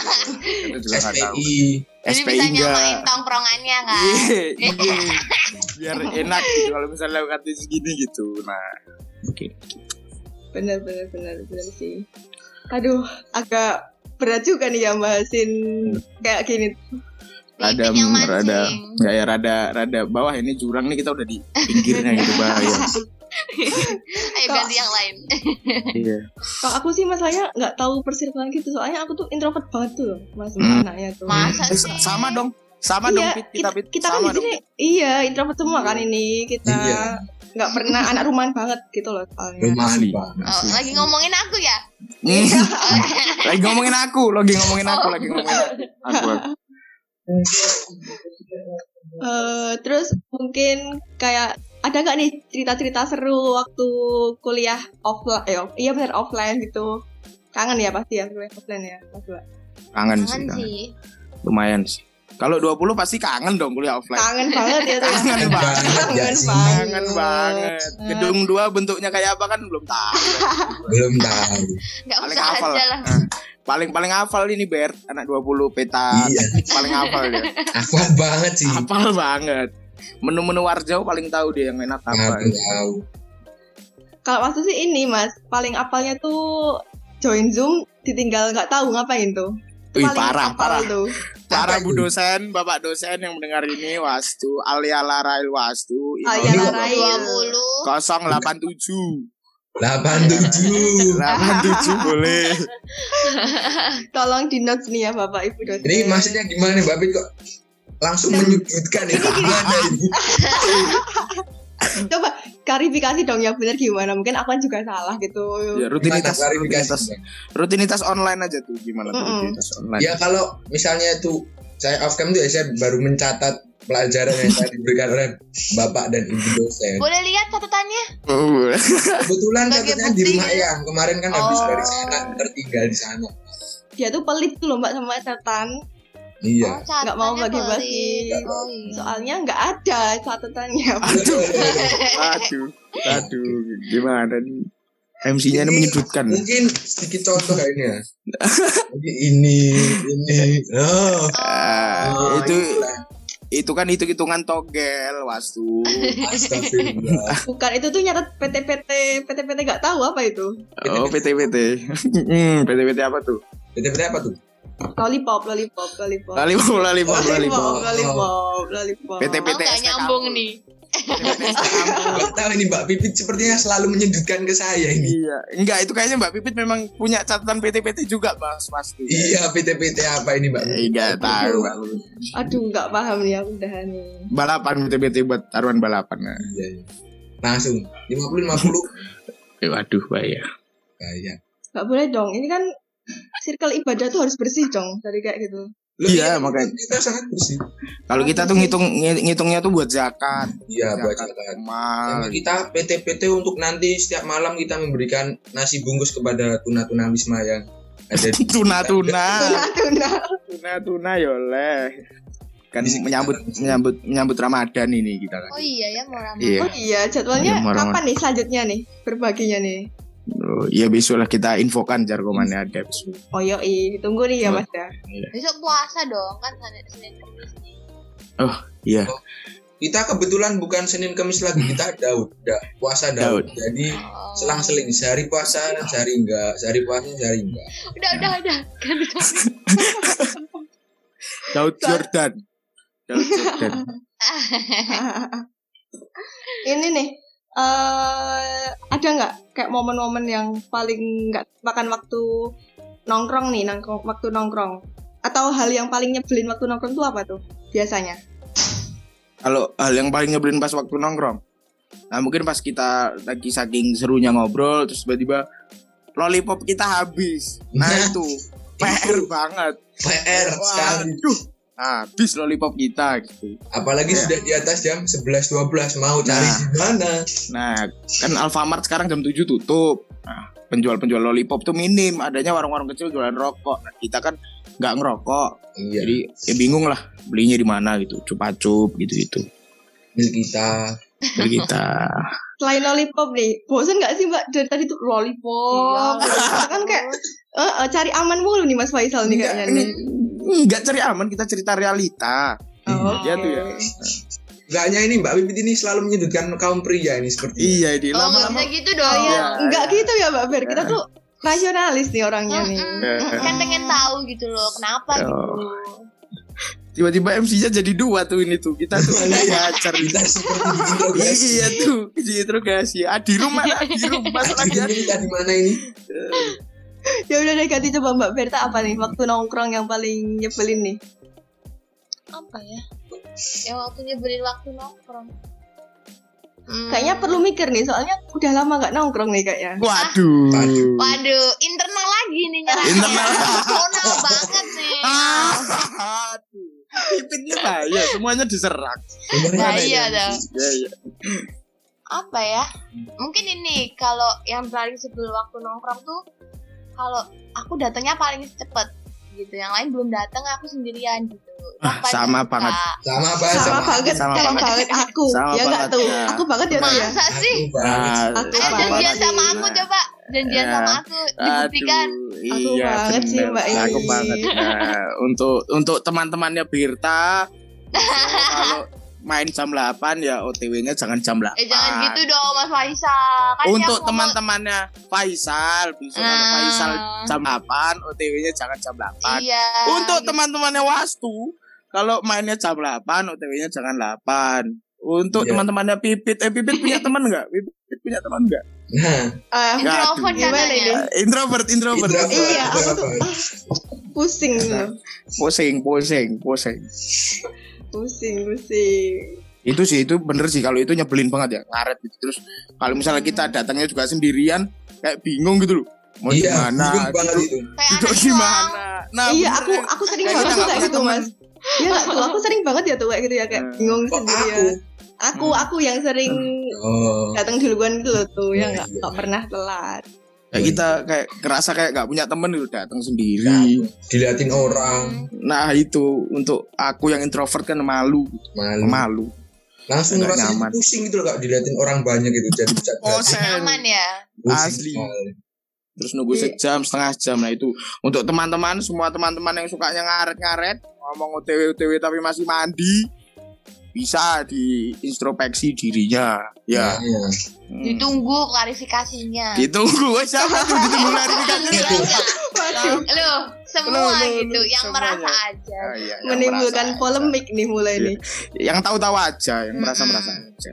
(laughs) Itu juga tahu. SPI. Jadi SPI bisa nyamain tongkrongannya kan? Iya, iya. Biar enak gitu kalau misalnya UKT segini gitu. Nah, oke. Bener bener bener bener sih. Aduh, agak berat juga nih ya bahasin kayak gini. Rada yang rada nggak ya rada rada bawah ini jurang nih kita udah di pinggirnya gitu bahaya. (laughs) Ayo ganti yang lain. (laughs) Iya. Kalau aku sih masalahnya nggak tahu persirkulan gitu, soalnya aku tuh introvert banget tuh, mas Hmm. anaknya tuh. Masa Eh, sih? sama dong. Sama iya, dong kita Pit. kita kan sama di sini iya introvert semua kan ini kita Iya. Nggak pernah (laughs) anak rumahan banget gitu loh soalnya. Rumahan Asli. banget. Oh, lagi ngomongin aku ya? Hmm. (laughs) lagi ngomongin aku, lagi ngomongin aku, lagi ngomongin aku. aku. aku. Eh, terus mungkin kayak ada nggak nih cerita-cerita seru waktu kuliah offline? Eh, off- iya benar offline gitu. Kangen ya pasti ya kuliah offline ya, Mas Dua. Kangen sih, kangen. sih. lumayan sih. Kalau 20 pasti kangen dong kuliah offline. Kangen banget ya tuh. Kangen banget, Kangen ya sih. banget. Kangen banget. Gedung 2 bentuknya kayak apa kan belum tahu. Belum tahu. Gak Paling usah hafal. aja lah. Nah, paling paling hafal ini Bert, anak 20 peta. Iya. Paling hafal dia. Hafal banget sih. Hafal banget. Menu-menu warjau paling tahu dia yang enak apa. Tahu. Kalau waktu sih ini mas, paling apalnya tuh join zoom ditinggal nggak tahu ngapain tuh. Wih, paling parah, parah. tuh. Para Bu dosen, Bapak dosen yang mendengar ini Wastu, Alia Larail Wastu, Alia Larail. 20. 087. 87. 87 boleh. (laughs) Tolong di notes nih ya bapak ibu dosen. Ini maksudnya gimana nih Mbak Pit kok langsung menyudutkan itu gimana ini? (laughs) (laughs) Coba klarifikasi dong yang benar gimana? Mungkin aku kan juga salah gitu. Ya, rutinitas, rutinitas, rutinitas online aja tuh gimana tuh Mm-mm. rutinitas online. Ya kalau misalnya itu saya off cam tuh ya saya baru mencatat pelajaran yang saya diberikan oleh bapak dan ibu dosen. Boleh lihat catatannya? Oh. Kebetulan catatnya di rumah gitu. yang kemarin kan habis Oh. dari sana tertinggal di sana. Dia tuh pelit tuh loh mbak sama catatan. Iya. Oh, Nggak mau bagi-bagi. Oh iya. Soalnya nggak ada catatannya. Aduh, (laughs) aduh, aduh, gimana nih? MC-nya ini menyudutkan. Mungkin sedikit contoh kayaknya. Ini, ini. Oh. Ah, Oh, itu itulah. itu kan hitung hitungan togel wastu. Bukan itu tuh nyatet PT-PT PT-PT nggak tahu apa itu. Oh PT PT. (laughs) Hmm, PT PT apa tuh? PT-PT apa tuh? Lollipop, lollipop, lollipop. Lollipop, lollipop, Lollipop, lollipop. lollipop, lollipop. PT Oh, PT ST nyambung nih. (laughs) Tahu ini Mbak Pipit sepertinya selalu menyudutkan ke saya ini. Iya, enggak itu kayaknya Mbak Pipit memang punya catatan PT-PT juga, Mas, pasti. Iya, PT-PT apa ini Mbak? Eh, Enggak tahu, Mbak. Aduh, nggak paham nih aku udah nih. Balapan PT-PT buat taruhan balapan. Iya, iya. Langsung 50 50. Eh, waduh, bahaya. Kayak. Nggak boleh dong. Ini kan circle ibadah tuh harus bersih dong dari kayak gitu. Iya, iya, makanya. kita sangat bersih. Kalau kita tuh ngitung ngi- ngitungnya tuh buat zakat. Iya, buat Zakat mal. Kita PT-PT untuk nanti setiap malam kita memberikan nasi bungkus kepada tuna-tuna wisma yang ada di (laughs) Tuna-tuna. Tuna-tuna. Tuna-tuna ya oleh. Kan Di sekitar- menyambut menyambut menyambut Ramadan ini kita kan. Oh iya ya mau ramai. Iya. Oh iya, jadwalnya Iya, kapan nih selanjutnya nih berbaginya nih? Oh, iya besok lah kita infokan jargomannya ada besok. Oh iya, tunggu nih ya Oh. Mas ya. Besok puasa dong kan Senin Senin Kamis nih. Iya. kita kebetulan bukan Senin Kamis lagi kita Daud, da, puasa Daud. Daud. Jadi Oh. selang-seling sehari puasa, sehari enggak, sehari puasa, sehari enggak. Udah udah udah. Kan (laughs) Daud Jordan. Daud Jordan. (laughs) Ini nih, eh ada nggak kayak momen-momen yang paling nggak makan waktu nongkrong nih, nongkrong, waktu nongkrong? Atau hal yang paling nyebelin waktu nongkrong tuh apa tuh biasanya? Kalau hal yang paling nyebelin pas waktu nongkrong. Nah mungkin pas kita lagi saking serunya ngobrol terus tiba-tiba lollipop kita habis. Nah Nah, itu (laughs) PR banget. PR sekali. Habis lollipop kita gitu. Apalagi Ya. sudah di atas jam 11 12 mau cari Nah. di mana? Nah, kan Alfamart sekarang jam 7 tutup. Nah, penjual-penjual lollipop tuh minim, adanya warung-warung kecil jualan rokok. Nah, kita kan nggak ngerokok. Iya, Jadi ya bingung lah belinya di mana gitu, cupa-cup gitu-gitu. milik kita. Beli kita. (laughs) Selain lollipop nih, bosen gak sih mbak dari tadi tuh lollipop? Kita kan kayak eh, eh, cari aman mulu nih Mas Faisal nih kayaknya nih. Enggak cari aman, kita cerita realita. Oh, Iya tuh ya. Gak hanya ini Mbak Pipit ini selalu menyudutkan kaum pria ini seperti Iya, di Oh, lama-lama gitu dong. Iya. Enggak gitu ya Mbak Ber, kita tuh rasionalis nih orangnya nih. Mm-mm. Kan pengen tahu gitu loh, kenapa Oh. gitu. tiba-tiba MC-nya jadi dua tuh ini tuh. Kita tuh (laughs) diajar kita seperti. Iya tuh, di interogasi. Ah, di rumah, ah, di rumah lagi. Jadi di mana ini? Ya udah deh ganti coba Mbak Berta apa nih waktu nongkrong yang paling nyebelin nih? Apa ya? Ya waktu nyebelin waktu nongkrong. Hmm. Kayaknya perlu mikir nih soalnya udah lama gak nongkrong nih kayaknya. Waduh. Waduh. Waduh, internal lagi nih nyerang. Internal. Personal banget nih. Ah, Aduh. Pipitnya bahaya, semuanya diserang. Nah, iya dong. Iya, iya. Apa ya? Mungkin ini kalau yang paling sebelum waktu nongkrong tuh kalau aku datangnya paling cepet gitu. Yang lain belum datang, aku sendirian gitu. Ah, sama jangka. banget. Sama apa? Sama, banget, Sama sama, banget. banget aku. Sama ya enggak banget, tuh. ya. Aku banget ya tuh ya. Masa sih? Aku banget. Ah, Aku Ayo banget. janjian sama aku Nah. coba. Janjian Ya. sama aku dibuktikan. Aduh, Aku iya, banget sih. Mbak ini. Aku banget. Nah, untuk untuk teman-temannya Birta kalau (laughs) main jam 8 ya OTW-nya jangan jam 8. Eh jangan gitu dong Mas Faisal. Kan Untuk teman-temannya Faisal, bisa kalau Ah. Faisal jam 8, OTW-nya jangan jam 8. Iya. Untuk teman-temannya Wastu, kalau mainnya jam 8, OTW-nya jangan 8. Untuk Iya. teman-temannya Pipit, eh Pipit punya (laughs) teman nggak? Pipit punya teman nggak? (laughs) Nah, Ah, introvert Gimana ini? Introvert, introvert. introvert, Iya, aku tuh pusing. Pusing, pusing, pusing. Pusing, pusing. Itu sih, itu bener sih. Kalau itu nyebelin banget ya, ngaret gitu. Terus kalau misalnya kita datangnya juga sendirian, kayak bingung gitu loh. Mau di Iya, mana? bingung banget Duduk, itu. Kayak duduk anak di doang. mana? Nah, iya, bener aku ya. aku sering banget kayak gitu. Mas. Iya tuh, aku sering banget ya tuh kayak gitu ya kayak Hmm. bingung Kok sendiri ya. aku? Aku aku yang sering Oh. datang duluan gitu loh tuh Iya, yang nggak iya. nggak pernah telat. Kayak kita kayak kerasa kayak nggak punya temen gitu datang Nah, sendiri. diliatin orang Nah itu untuk aku yang introvert kan malu, malu. malu. Langsung ngerasa nyaman. pusing gitu loh kalau diliatin orang banyak gitu jadi Oh, Nyaman ya. pusing asli. Terus nunggu Iya. sejam setengah jam. Nah itu untuk teman-teman semua teman-teman yang sukanya ngaret-ngaret ngomong OTW OTW tapi masih mandi bisa diintrospeksi dirinya. Ya. Iya. Hmm. Ditunggu klarifikasinya. Ditunggu (laughs) siapa tuh ditunggu klarifikasinya? Loh, semua Loh, loh, gitu loh, yang semuanya. merasa aja. Ah, iya, yang menimbulkan merasa polemik nih mulai Iya. nih. aja. Yang tahu-tahu aja, yang merasa-merasa Mm-mm. aja.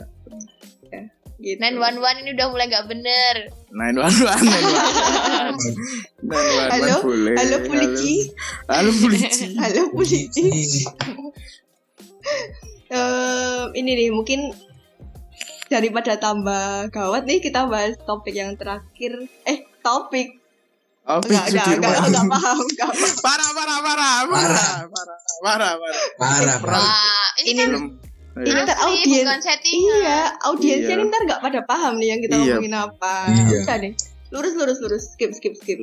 Gitu. 911 ini udah mulai gak bener. Nine one one, nine one one. (laughs) Nine one one Halo? boleh. Halo Pulici. Halo Pulici. (laughs) Halo Pulici. Ini nih mungkin daripada tambah gawat nih kita bahas topik yang terakhir. Eh topik Oh, enggak enggak enggak Sudirman. enggak paham enggak paham. Parah, parah, parah, parah, parah, parah, parah. Parah, parah. Wah, ini, Ini kan Belum. ini Iya. ntar asli, audien bukan settingan. Iya, audiensnya Iya. ini ntar nggak pada paham nih yang kita Iya. ngomongin apa. Iya. Udah deh, lurus lurus lurus, skip skip skip.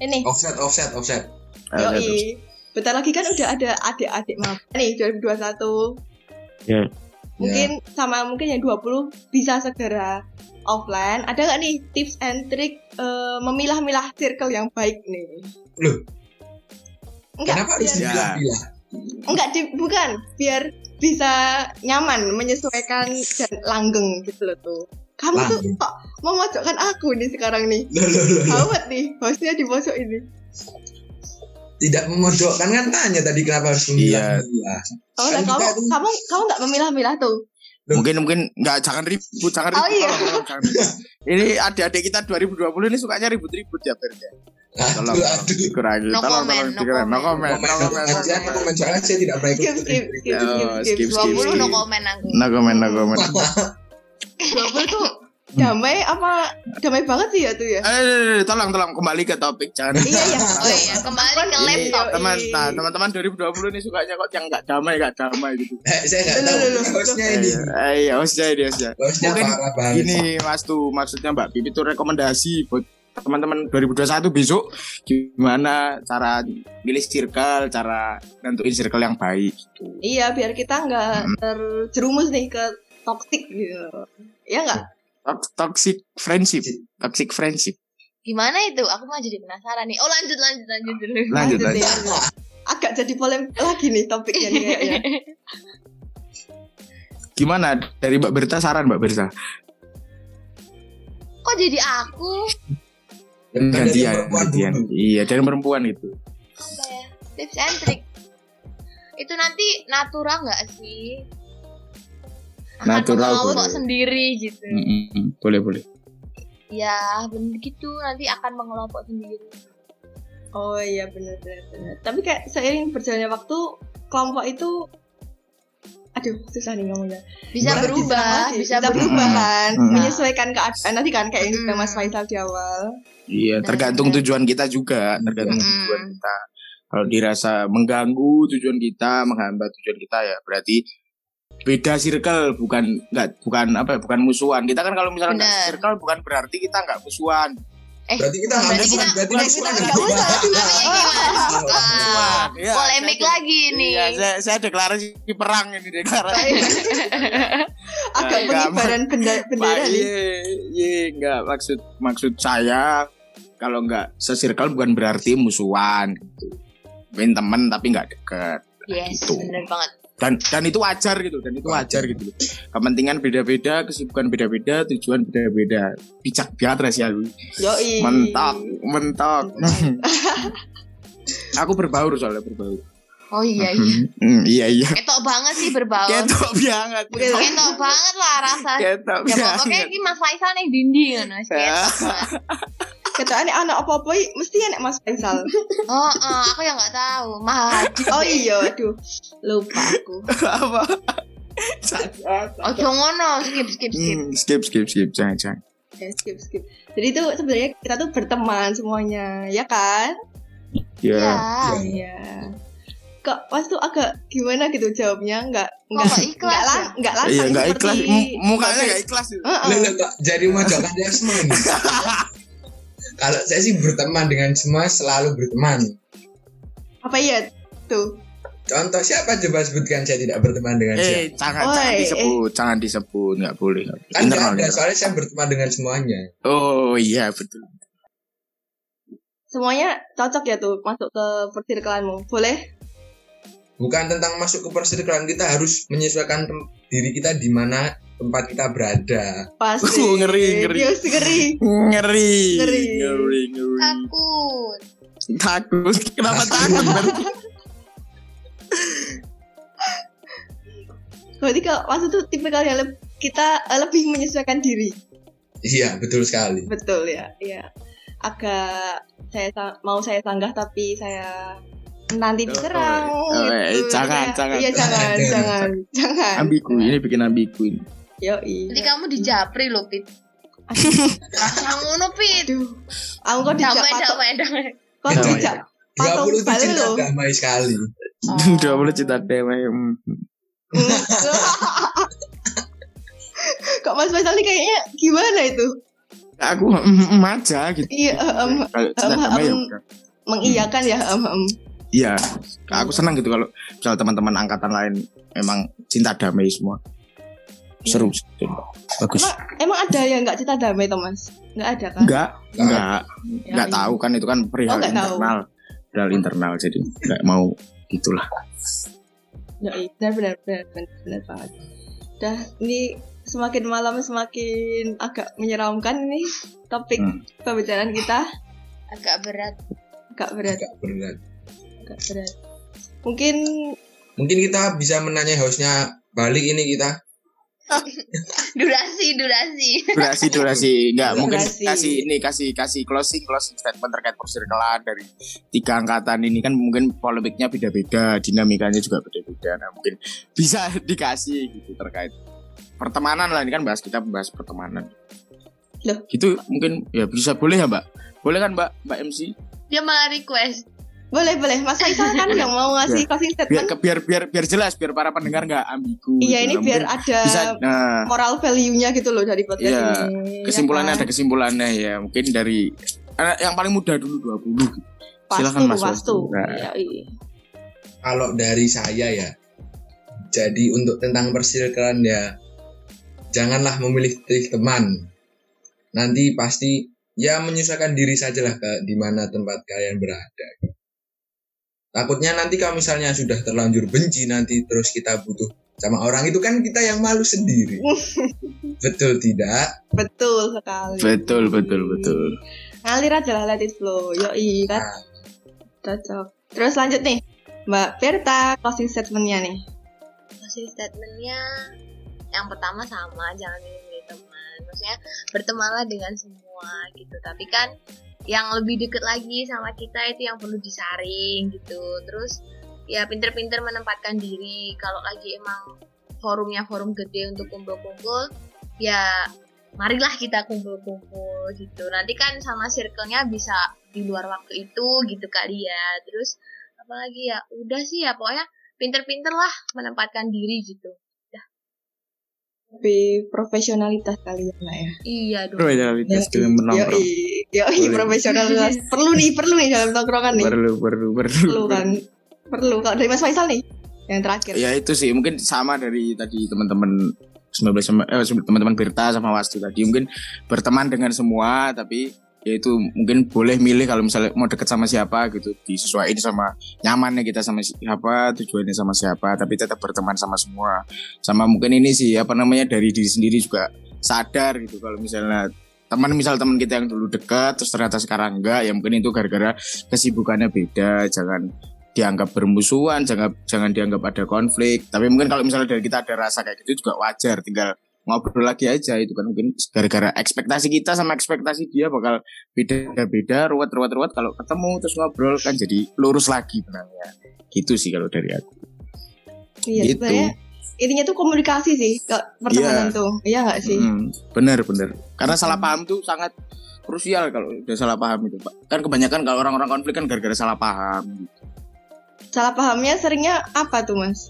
Ini, Offset, offset, offset. Yoi. Bentar lagi kan udah ada adik-adik maaf. Nih 2021. Ya. Mungkin sama mungkin yang 20 bisa segera offline. Ada nggak nih tips and trick eh, memilah-milah circle yang baik nih? Loh, Enggak, kenapa harus Ya. dibilang-bilang? enggak di- bukan biar bisa nyaman menyesuaikan dan langgeng gitu loh tuh. Kamu tuh Langgeng. kok memojokkan aku nih sekarang nih. Loh, loh, loh, loh. Awet nih, hostnya di pojok ini. Tidak memojokkan kan tanya tadi kenapa harus Iya. memilah-milah. Oh, Kan kamu, kamu, kamu nggak memilah-milah tuh. Mungkin mungkin nggak jangan ribut, jangan Oh, ribut. iya. tolong, tolong, jangan ribut. (laughs) Ini adik-adik kita 2020 ini sukanya ribut-ribut ya, Ber. ya. Tolong, Aduh, tolong aduh. dikurangi. No Tolong, comment, tolong no dikurangi. No comment. comment, no Komen, comment, komen, no jangan comment. komen soalnya saya tidak pernah ikut. Skip, skip, skip, Oh, skip, skip. skip, skip, 20 no skip. komen aku. No comment, no comment. 20 tuh damai apa damai banget sih ya tuh ya Eh, tolong tolong kembali ke topik jangan. iya iya (laughs) Oh iya, kembali ke Ini, laptop. Yoi. teman nah, teman-teman 2020 ini sukanya kok yang nggak damai nggak damai gitu. (laughs) Eh, saya nggak Loh, tahu loh, loh, hostnya Eh, ini. eh, iya, hostnya ini hostnya. Mungkin. Gini Mas tuh maksudnya Mbak Pipi tuh rekomendasi buat teman-teman 2021 besok gimana cara milih circle, cara nentuin circle yang baik gitu. iya biar kita nggak Hmm. terjerumus nih ke toxic gitu ya nggak Tox- Toxic friendship, toxic friendship. Gimana itu? Aku mah jadi penasaran nih. Oh lanjut lanjut lanjut dulu. Lanjut Lanjut lanjut. ya. agak jadi polemik lagi nih topiknya nih kayaknya (laughs) Gimana dari Mbak Berta saran Mbak Berta? Kok jadi aku? Gantian, gantian. Iya, dari perempuan itu. Apa ya? Tips and trick. Itu nanti natural nggak sih? Natural boleh. sendiri gitu. Mm-mm, Boleh boleh. Ya, bener gitu. Nanti akan mengelompok sendiri. oh iya benar benar benar tapi kayak seiring berjalannya waktu kelompok itu aduh susah nih ngomongnya Bisa berubah, bisa, bisa berubah. kan Hmm. menyesuaikan keadaan nanti kan kayak yang Hmm. Mas Faisal di awal Iya, Benar, tergantung benar. tujuan kita juga, tergantung Mm-mm. tujuan kita. Kalau dirasa mengganggu tujuan kita, menghambat tujuan kita ya berarti beda circle bukan nggak bukan apa ya bukan musuhan kita kan kalau misalnya nggak Benar. circle bukan berarti kita nggak musuhan Eh, Berarti kita berarti nggak kita, musuhan, berarti berarti kita kita nggak nggak musuhan. musuhan. Namanya gimana? Musuhan. Wah, Iya, polemik saya- lagi nih. Iya, saya, saya deklarasi perang ini deklarasi. (laughs) agak Nggak, pengibaran bendera Pak, nih iya, iya, nggak maksud maksud saya kalau nggak sesirkel bukan berarti musuhan gitu. Main temen tapi nggak deket Yes, Gitu. bener banget. Dan dan itu wajar gitu dan itu wajar gitu kepentingan beda-beda kesibukan beda-beda tujuan beda-beda bijak banget ya lu yoi mentok (laughs) mentok aku berbaur soalnya berbaur Oh iya iya. Hmm, iya iya Ketok banget sih berbaur. ketok banget Oke. Ketok banget lah rasanya. ketok Ya pokoknya banget ini Mas Faisal nih dindi ngono. Ketok (laughs) Ketuaan anak apa-apa mesti enak Mas Faisal. (laughs) Oh, oh, aku yang nggak tahu. Mahadi. Oh iya, aduh. Lupa aku. (laughs) apa Ojo ngono, skip skip skip. Hmm, skip skip skip jangan jangan Ya, skip skip. Jadi itu sebenarnya kita tuh berteman semuanya, ya kan? ya Ya. Iya. Kok pas tuh agak gimana gitu jawabnya? Enggak Kok nggak ikhlas enggak ya? enggak langsung iya nggak ikhlas mukanya nggak ikhlas itu Heeh. Lah, lah, kok jadi memojokkan Desmond. Kalau saya sih berteman dengan semua selalu berteman. Apa iya tuh? Contoh siapa coba sebutkan saya tidak berteman dengan siapa? eh jangan Oi, jangan eh. disebut jangan disebut nggak boleh Kan nggak internal ada, internal. soalnya saya berteman dengan semuanya. oh iya betul Semuanya cocok ya tuh masuk ke persirkelanmu. Boleh? Bukan tentang masuk ke persirkelan kita harus menyesuaikan diri kita di mana tempat kita berada. Pasti. Uh, ngeri, ngeri. Yes, ngeri. ngeri Ngeri. ngeri ngeri Takut. takut kenapa takut berarti kalau maksud tuh tipe kalian kita eh, lebih menyesuaikan diri. Iya, betul sekali. Betul ya, iya. Agak saya sa- mau saya sanggah tapi saya nanti Oh, diserang. oh, oh, eh, gitu. jangan, Kayak- jangan. Iya jangan, Jangan. (laughs) jangan, jangan. ambigu ini bikin ambigu ini Yo Nanti kamu dijapri loh, Pit. Rasa ngono, Pit. Aduh, aku kok dijak Damai, damai, damai. kok dijak patung 20 itu balik cinta loh. damai sekali. udah boleh cinta damai hmm. (laughs) Kok Mas Faisal ini kayaknya gimana itu? aku mm, mm, aja gitu Iya, em, em, damai ya mengiyakan ya, em, em. iya aku senang gitu kalau misal teman-teman angkatan lain emang cinta damai semua seru sih. bagus Emang, emang ada yang nggak cinta damai, Thomas? Nggak ada kan? enggak enggak Ya, enggak iya. tahu kan itu kan perihal Oh, nggak tahu. internal perihal internal jadi enggak mau gitulah Ya, iya. benar, benar, benar, benar, benar banget. Dah, ini semakin malam semakin agak menyeramkan ini topik Hmm. pembicaraan kita Agak berat. agak berat, Agak berat. agak berat. Mungkin Mungkin kita bisa menanya hostnya balik ini kita. Durasi, durasi. durasi durasi enggak mungkin Durasi. kasih ini kasih kasih closing closing statement terkait persirkelan dari tiga angkatan ini kan mungkin polemiknya beda-beda dinamikanya juga beda-beda nah mungkin bisa (laughs) dikasih gitu terkait pertemanan lah ini kan bahas kita bahas pertemanan Gitu mungkin ya bisa boleh ya Mbak? Boleh kan Mbak? Mbak MC? Dia malah request. Boleh boleh. Mas Faisal kan yang mau ngasih closing Biar statement. ke- biar biar biar jelas biar para pendengar nggak ambigu. Iya gitu ini biar Mungkin ada bisa nah moral value-nya gitu loh dari podcast Iya, ini. kesimpulannya ya ada kan? kesimpulannya ya. Mungkin dari eh, yang paling muda dulu 20 gitu. Pastu, Silakan, Mas pastu. Nah. Iya, iya. kalau dari saya ya jadi untuk tentang persirkelan ya janganlah memilih teman nanti pasti ya menyesuaikan diri sajalah ke di mana tempat kalian berada takutnya nanti kalau misalnya sudah terlanjur benci nanti terus kita butuh sama orang itu kan kita yang malu sendiri (laughs) betul tidak Betul sekali. Betul betul betul. Ngalir aja lah let it flow. Yoi kan. Nah, Cocok. Terus lanjut nih. Mbak Berta closing statement-nya nih. Closing statementnya yang pertama sama jangan milih teman maksudnya bertemanlah dengan semua gitu tapi kan yang lebih deket lagi sama kita itu yang perlu disaring gitu. Terus ya pinter-pinter menempatkan diri. Kalau lagi emang forumnya forum gede untuk kumpul-kumpul ya marilah kita kumpul-kumpul gitu. Nanti kan sama circle-nya bisa di luar waktu itu gitu kali ya. Terus apalagi ya udah sih ya. Pokoknya pinter-pinter lah menempatkan diri gitu Lebih profesionalitas kalian lah ya. iya dong Profesionalitas dalam menongkrong. Yoi Boleh. profesionalitas. perlu nih, perlu nih dalam tongkrongan nih. Perlu perlu perlu. Perlu kan. Perlu. Kalau dari Mas Faisal nih, yang terakhir. Ya itu sih mungkin sama dari tadi teman-teman 19 sama eh, teman-teman Berta sama Wastu tadi mungkin berteman dengan semua tapi ya itu mungkin boleh milih kalau misalnya mau deket sama siapa gitu disesuaikan sama nyamannya kita sama siapa tujuannya sama siapa tapi tetap berteman sama semua. Sama mungkin ini sih apa namanya dari diri sendiri juga sadar gitu. Kalau misalnya teman misal teman kita yang dulu dekat terus ternyata sekarang enggak ya mungkin itu gara-gara kesibukannya beda. Jangan dianggap bermusuhan jangan jangan dianggap ada konflik. Tapi mungkin kalau misalnya dari kita ada rasa kayak gitu juga wajar. Tinggal ngobrol lagi aja itu kan mungkin gara-gara ekspektasi kita sama ekspektasi dia bakal beda-beda ruwet-ruwet-ruwet kalau ketemu terus ngobrol kan jadi lurus lagi benangnya gitu sih kalau dari aku Iya, gitu. sebenarnya intinya tuh komunikasi sih ke pertemanan Iya. tuh. Iya nggak sih? Hmm, bener bener karena salah paham tuh sangat krusial kalau udah salah paham itu pak kan kebanyakan kalau orang-orang konflik kan gara-gara salah paham Salah pahamnya seringnya apa tuh, Mas?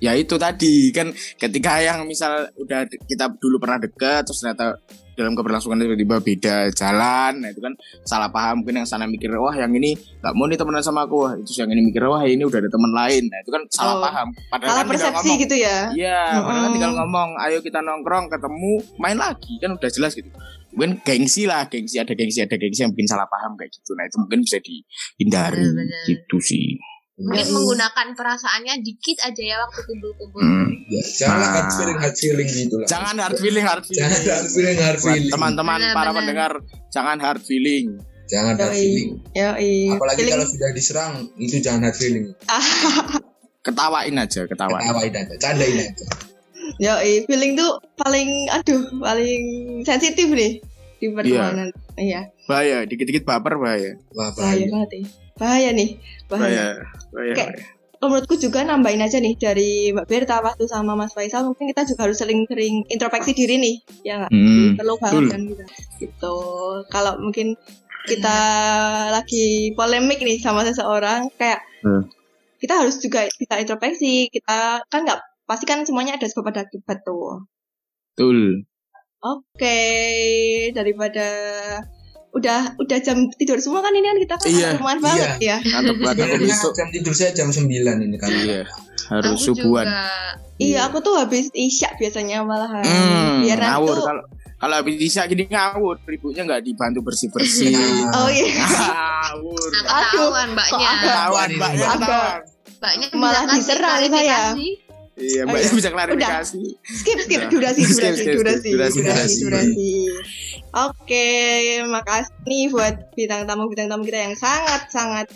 Ya itu tadi kan ketika yang misal udah kita dulu pernah dekat terus ternyata dalam keberlangsungan tiba-tiba beda jalan nah itu kan salah paham mungkin yang sana mikir wah yang ini nggak mau nih temenan sama aku wah itu yang ini mikir wah ini udah ada teman lain nah itu kan salah Oh. paham padahal Salah kan persepsi ngomong gitu ya. Iya, padahal kan tinggal ngomong, ayo kita nongkrong, ketemu, main lagi, kan udah jelas gitu. Mungkin gengsi lah, gengsi ada gengsi ada gengsi yang bikin salah paham kayak gitu. Nah itu mungkin bisa dihindari, Bener-bener. gitu sih. Mungkin Yoi. menggunakan perasaannya dikit aja ya waktu kumpul-kumpul Hmm. ya, janganlah Nah. hard feeling hard feeling gitu lah Jangan hard feeling, hard feeling. jangan hard feeling hard feeling teman-teman para bener. pendengar, jangan hard feeling. jangan hard feeling Yoi. apalagi Feeling- kalau sudah diserang itu jangan hard feeling (laughs) Ketawain aja, ketawain. ketawain aja candain aja Yoi, feeling tuh paling aduh, paling sensitif nih di pertemanan. Iya, Bahaya, dikit-dikit baper bahaya. bahaya bahaya banget nih. Bahaya nih, bahaya. Bahaya, bahaya. Kalau menurutku juga nambahin aja nih dari Mbak Berta waktu sama Mas Faisal mungkin kita juga harus sering-sering introspeksi diri nih ya nggak Hmm, perlu banget kan kita gitu kalau mungkin kita lagi polemik nih sama seseorang kayak Hmm. kita harus juga bisa introspeksi kita kan nggak pasti kan semuanya ada sebab ada akibat tuh Betul. oke daripada udah udah jam tidur semua kan ini kan kita kan Iya, lumayan banget ya Mantap banget aku Sebenarnya besok. jam tidur saya jam 9 ini kan Iya, harus aku subuhan. juga Iya, aku tuh habis isya biasanya malahan. Hmm, Biar nanti ngawur tuh, kalau kalau habis bisa gini ngawur, ributnya nggak dibantu bersih bersih. (laughs) oh iya, ngawur. nah, Aduh, ketahuan mbaknya Ketahuan, mbak ya Agak- ketahuan. mbaknya malah diserang saya. klarifikasi. Iya, mbak iya. bisa klarifikasi. skip skip Udah. durasi Skip, durasi skip, durasi skip. Durasi, durasi durasi. durasi. Oke, makasih nih buat bintang tamu bintang tamu kita yang sangat sangat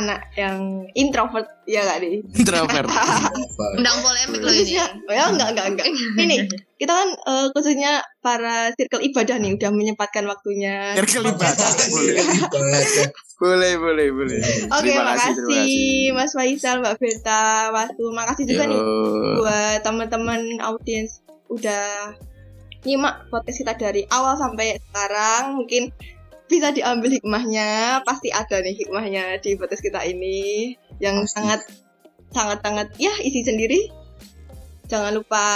anak yang introvert ya gak nih? Introvert. (laughs) undang polemik loh ini oh ya enggak enggak enggak. Ini kita kan eh, khususnya para circle ibadah nih udah menyempatkan waktunya. Circle ibadah. (laughs) Boleh. Boleh, boleh. Oke, Terima makasih, kasih, terima kasih. Mas Faisal, Mbak Berta, Wastu. Makasih juga nih Yo. buat teman-teman audiens udah nyimak podcast kita dari awal sampai sekarang mungkin bisa diambil hikmahnya pasti ada nih hikmahnya di podcast kita ini yang Pasti. sangat sangat sangat ya isi sendiri jangan lupa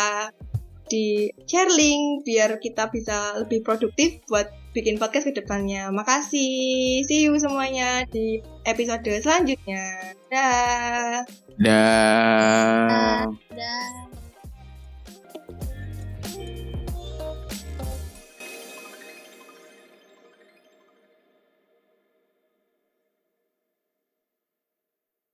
di share link biar kita bisa lebih produktif buat bikin podcast ke depannya. Makasih. See you semuanya di episode selanjutnya. Dah. Dah. Dah. Da.